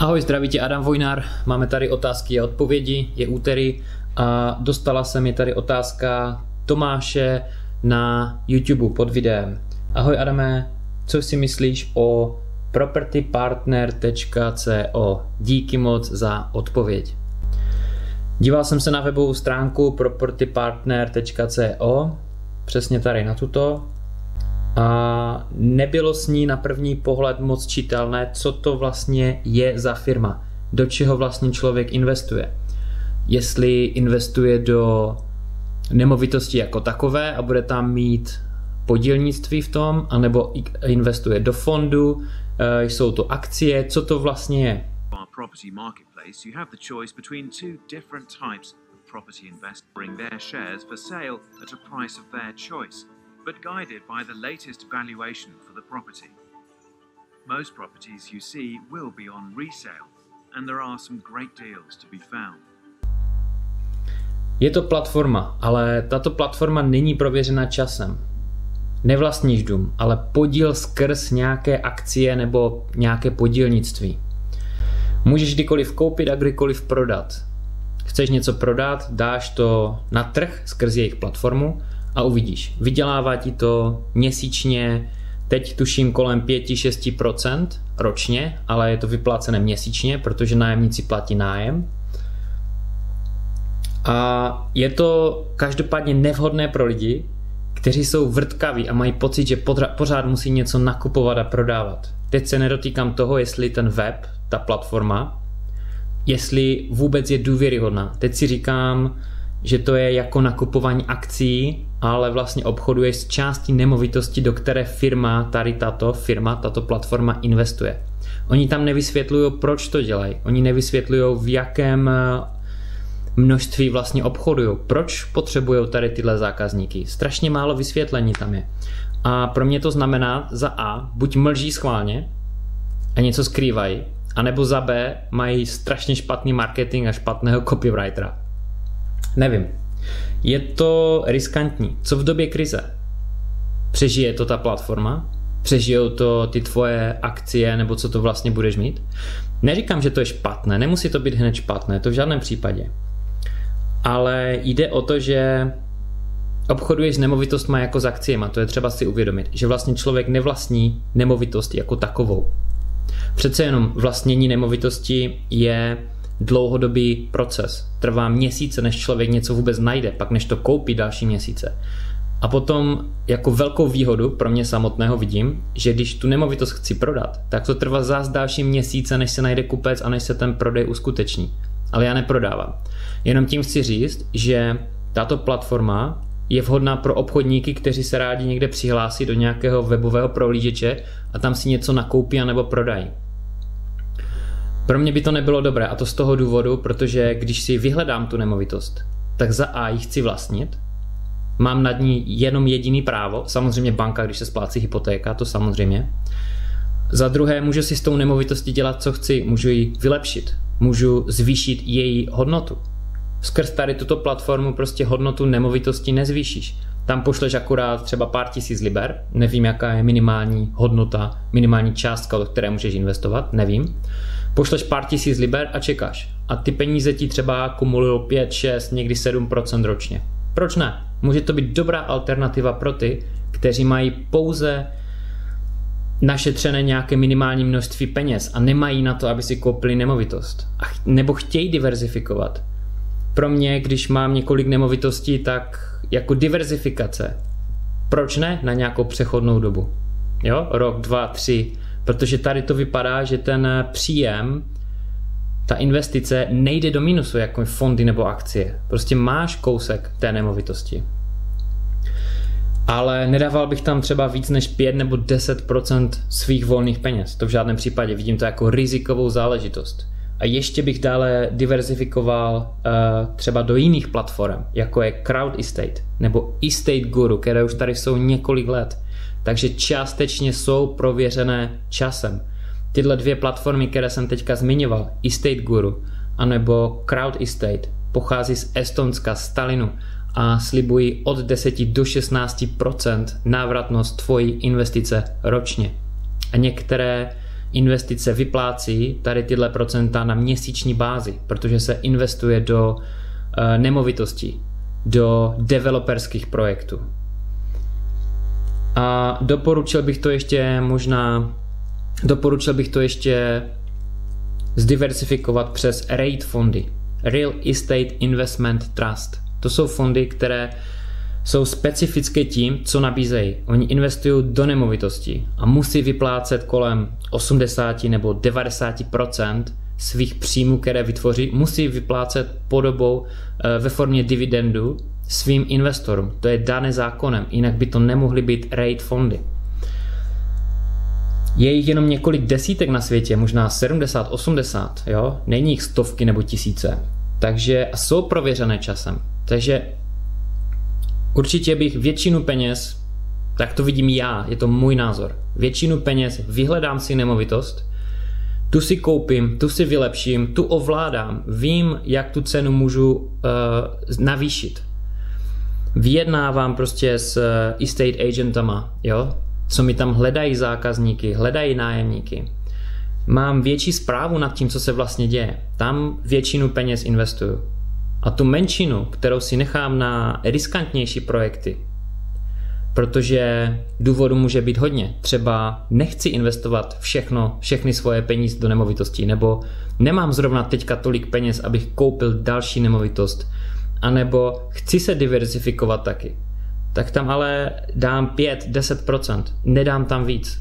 Ahoj, zdraví tě Adam Vojnár, máme tady otázky a odpovědi, je úterý a dostala se mi tady otázka Tomáše na YouTube pod videem. Ahoj Adame, co si myslíš o propertypartner.co? Díky moc za odpověď. Díval jsem se na webovou stránku propertypartner.co, přesně tady na tuto, a nebylo s ní na první pohled moc čitelné, co to vlastně je za firma, do čeho vlastně člověk investuje. Jestli investuje do nemovitosti jako takové a bude tam mít podílnictví v tom, anebo investuje do fondu, eh, jsou to akcie, co to vlastně je. property investors bring their shares for sale at a price of their choice but guided by the latest valuation for the property. Most properties you see will be on resale, and there are some great deals to be found. Je to platforma, ale tato platforma není prověřena časem. Nevlastníš dům, ale podíl skrz nějaké akcie nebo nějaké podílnictví. Můžeš kdykoliv koupit a kdykoliv prodat. Chceš něco prodat, dáš to na trh skrz jejich platformu a uvidíš. Vydělává ti to měsíčně, teď tuším kolem 5-6% ročně, ale je to vyplácené měsíčně, protože nájemníci platí nájem. A je to každopádně nevhodné pro lidi, kteří jsou vrtkaví a mají pocit, že pořád musí něco nakupovat a prodávat. Teď se nedotýkám toho, jestli ten web, ta platforma, jestli vůbec je důvěryhodná. Teď si říkám, že to je jako nakupování akcí, ale vlastně obchoduje s částí nemovitosti, do které firma, tady tato firma, tato platforma investuje. Oni tam nevysvětlují, proč to dělají. Oni nevysvětlují, v jakém eh, množství vlastně obchodují. Proč potřebují tady tyhle zákazníky. Strašně málo vysvětlení tam je. A pro mě to znamená za A, buď mlží schválně a něco skrývají, anebo za B mají strašně špatný marketing a špatného copywritera. Nevím. Je to riskantní. Co v době krize? Přežije to ta platforma? Přežijou to ty tvoje akcie nebo co to vlastně budeš mít? Neříkám, že to je špatné, nemusí to být hned špatné, to v žádném případě. Ale jde o to, že obchoduješ s nemovitostmi jako s akciemi, to je třeba si uvědomit, že vlastně člověk nevlastní nemovitost jako takovou. Přece jenom vlastnění nemovitosti je dlouhodobý proces. Trvá měsíce, než člověk něco vůbec najde, pak než to koupí další měsíce. A potom jako velkou výhodu pro mě samotného vidím, že když tu nemovitost chci prodat, tak to trvá zás další měsíce, než se najde kupec a než se ten prodej uskuteční. Ale já neprodávám. Jenom tím chci říct, že tato platforma je vhodná pro obchodníky, kteří se rádi někde přihlásí do nějakého webového prohlížeče a tam si něco nakoupí a nebo prodají. Pro mě by to nebylo dobré a to z toho důvodu, protože když si vyhledám tu nemovitost, tak za A ji chci vlastnit, mám nad ní jenom jediný právo, samozřejmě banka, když se splácí hypotéka, to samozřejmě. Za druhé, můžu si s tou nemovitostí dělat, co chci, můžu ji vylepšit, můžu zvýšit její hodnotu. Skrz tady tuto platformu prostě hodnotu nemovitosti nezvýšíš. Tam pošleš akurát třeba pár tisíc liber, nevím, jaká je minimální hodnota, minimální částka, do které můžeš investovat, nevím pošleš pár tisíc liber a čekáš. A ty peníze ti třeba kumulují 5, 6, někdy 7% ročně. Proč ne? Může to být dobrá alternativa pro ty, kteří mají pouze našetřené nějaké minimální množství peněz a nemají na to, aby si koupili nemovitost. A ch- nebo chtějí diverzifikovat. Pro mě, když mám několik nemovitostí, tak jako diverzifikace. Proč ne na nějakou přechodnou dobu? Jo, rok, dva, tři, Protože tady to vypadá, že ten příjem, ta investice nejde do minusu jako fondy nebo akcie. Prostě máš kousek té nemovitosti. Ale nedával bych tam třeba víc než 5 nebo 10% svých volných peněz. To v žádném případě. Vidím to jako rizikovou záležitost. A ještě bych dále diverzifikoval uh, třeba do jiných platform, jako je Crowd Estate nebo Estate Guru, které už tady jsou několik let takže částečně jsou prověřené časem. Tyhle dvě platformy, které jsem teďka zmiňoval, Estate Guru anebo Crowd Estate, pochází z Estonska, Stalinu a slibují od 10 do 16% návratnost tvojí investice ročně. A některé investice vyplácí tady tyhle procenta na měsíční bázi, protože se investuje do uh, nemovitostí, do developerských projektů. A doporučil bych to ještě možná, doporučil bych to ještě zdiversifikovat přes REIT fondy, Real Estate Investment Trust. To jsou fondy, které jsou specifické tím, co nabízejí. Oni investují do nemovitostí a musí vyplácet kolem 80 nebo 90% svých příjmů, které vytvoří, musí vyplácet podobou eh, ve formě dividendu svým investorům. To je dané zákonem, jinak by to nemohly být REIT fondy. Je jich jenom několik desítek na světě, možná 70, 80, jo? Není jich stovky nebo tisíce. Takže jsou prověřené časem. Takže určitě bych většinu peněz, tak to vidím já, je to můj názor, většinu peněz vyhledám si nemovitost, tu si koupím, tu si vylepším, tu ovládám, vím, jak tu cenu můžu uh, navýšit. Vyjednávám prostě s estate agentama, jo, co mi tam hledají zákazníky, hledají nájemníky. Mám větší zprávu nad tím, co se vlastně děje. Tam většinu peněz investuju. A tu menšinu, kterou si nechám na riskantnější projekty, protože důvodu může být hodně. Třeba nechci investovat všechno, všechny svoje peníze do nemovitostí, nebo nemám zrovna teďka tolik peněz, abych koupil další nemovitost, anebo chci se diversifikovat taky. Tak tam ale dám 5-10%, nedám tam víc.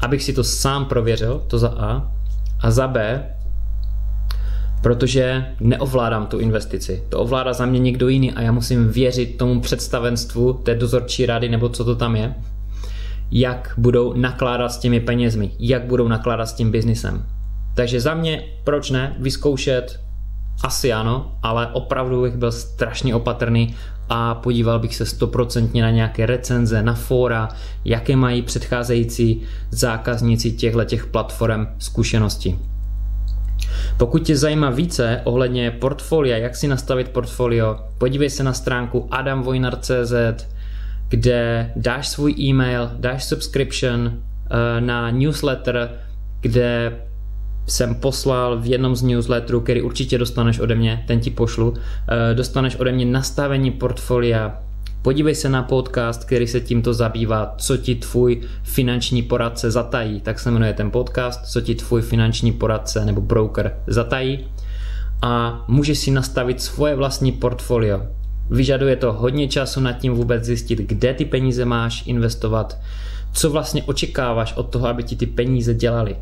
Abych si to sám prověřil, to za A, a za B, protože neovládám tu investici. To ovládá za mě někdo jiný a já musím věřit tomu představenstvu té dozorčí rady nebo co to tam je, jak budou nakládat s těmi penězmi, jak budou nakládat s tím biznisem. Takže za mě, proč ne, vyzkoušet, asi ano, ale opravdu bych byl strašně opatrný a podíval bych se stoprocentně na nějaké recenze, na fóra, jaké mají předcházející zákazníci těchto těch platform zkušenosti. Pokud tě zajímá více ohledně portfolia, jak si nastavit portfolio, podívej se na stránku adamvojnar.cz, kde dáš svůj e-mail, dáš subscription eh, na newsletter, kde jsem poslal v jednom z newsletterů, který určitě dostaneš ode mě, ten ti pošlu, eh, dostaneš ode mě nastavení portfolia, Podívej se na podcast, který se tímto zabývá, co ti tvůj finanční poradce zatají, tak se jmenuje ten podcast, co ti tvůj finanční poradce nebo broker zatají a můžeš si nastavit svoje vlastní portfolio. Vyžaduje to hodně času nad tím vůbec zjistit, kde ty peníze máš investovat, co vlastně očekáváš od toho, aby ti ty peníze dělali.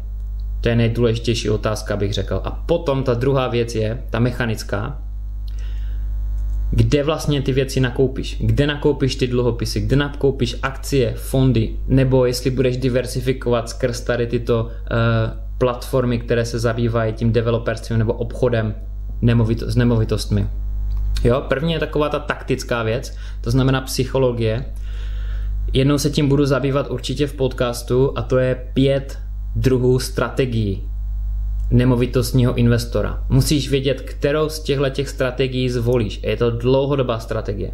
To je nejdůležitější otázka, bych řekl. A potom ta druhá věc je, ta mechanická, kde vlastně ty věci nakoupíš, kde nakoupíš ty dluhopisy, kde nakoupíš akcie, fondy, nebo jestli budeš diversifikovat skrz tady tyto uh, platformy, které se zabývají tím developerstvím nebo obchodem nemovito- s nemovitostmi. Jo, první je taková ta taktická věc, to znamená psychologie. Jednou se tím budu zabývat určitě v podcastu a to je pět druhů strategií, nemovitostního investora. Musíš vědět, kterou z těchto těch strategií zvolíš. Je to dlouhodobá strategie.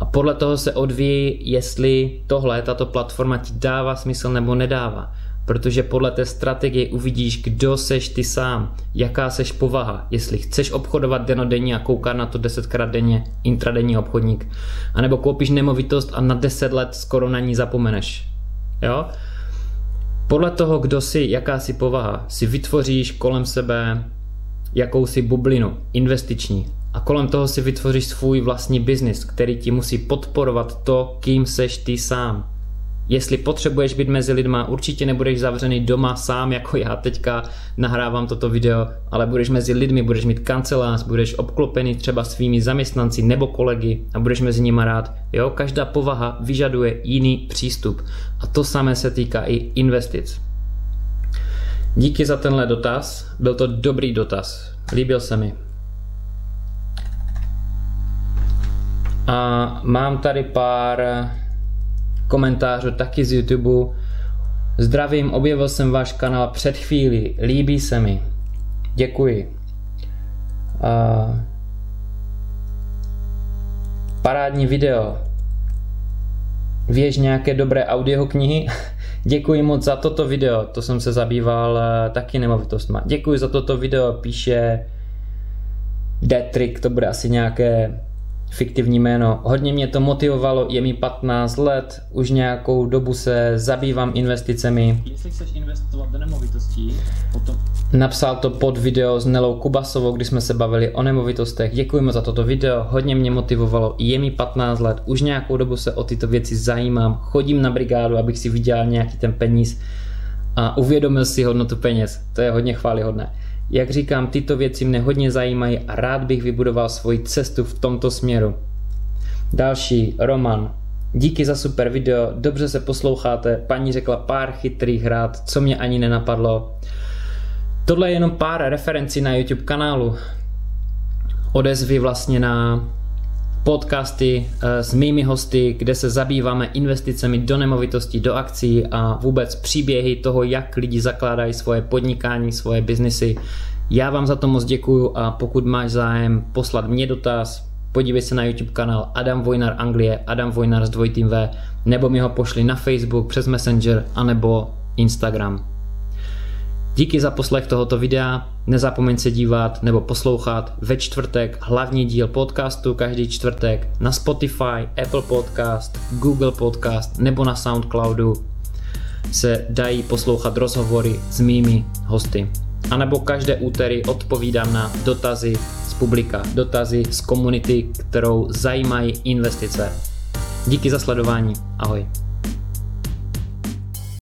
A podle toho se odvíjí, jestli tohle, tato platforma ti dává smysl nebo nedává. Protože podle té strategie uvidíš, kdo seš ty sám, jaká seš povaha, jestli chceš obchodovat denodenně a koukat na to desetkrát denně, intradenní obchodník, anebo koupíš nemovitost a na deset let skoro na ní zapomeneš. Jo? Podle toho, kdo jsi, jaká si povaha, si vytvoříš kolem sebe jakousi bublinu investiční a kolem toho si vytvoříš svůj vlastní biznis, který ti musí podporovat to, kým seš ty sám. Jestli potřebuješ být mezi lidma, určitě nebudeš zavřený doma sám, jako já teďka nahrávám toto video, ale budeš mezi lidmi, budeš mít kancelář, budeš obklopený třeba svými zaměstnanci nebo kolegy a budeš mezi nimi rád. Jo, každá povaha vyžaduje jiný přístup a to samé se týká i investic. Díky za tenhle dotaz, byl to dobrý dotaz, líbil se mi. A mám tady pár komentářů, taky z YouTube. Zdravím, objevil jsem váš kanál před chvíli, líbí se mi. Děkuji. Uh, parádní video. Věž nějaké dobré audioknihy? Děkuji moc za toto video, to jsem se zabýval eh, taky nemovitostma. Děkuji za toto video, píše Detrick, to bude asi nějaké fiktivní jméno. Hodně mě to motivovalo, je mi 15 let, už nějakou dobu se zabývám investicemi. Jestli chceš investovat do nemovitostí, potom... Napsal to pod video s Nelou Kubasovou, kdy jsme se bavili o nemovitostech. Děkujeme za toto video, hodně mě motivovalo, je mi 15 let, už nějakou dobu se o tyto věci zajímám, chodím na brigádu, abych si vydělal nějaký ten peníz a uvědomil si hodnotu peněz. To je hodně chválihodné. Jak říkám, tyto věci mě hodně zajímají a rád bych vybudoval svoji cestu v tomto směru. Další, Roman. Díky za super video, dobře se posloucháte, paní řekla pár chytrých rád, co mě ani nenapadlo. Tohle je jenom pár referencí na YouTube kanálu. Odezvy vlastně na podcasty eh, s mými hosty, kde se zabýváme investicemi do nemovitostí, do akcí a vůbec příběhy toho, jak lidi zakládají svoje podnikání, svoje biznesy. Já vám za to moc děkuju a pokud máš zájem poslat mě dotaz, podívej se na YouTube kanál Adam Vojnar Anglie, Adam Vojnar s dvojitým V, nebo mi ho pošli na Facebook přes Messenger, anebo Instagram. Díky za poslech tohoto videa, nezapomeň se dívat nebo poslouchat ve čtvrtek hlavní díl podcastu každý čtvrtek na Spotify, Apple Podcast, Google Podcast nebo na Soundcloudu se dají poslouchat rozhovory s mými hosty. A nebo každé úterý odpovídám na dotazy z publika, dotazy z komunity, kterou zajímají investice. Díky za sledování, ahoj.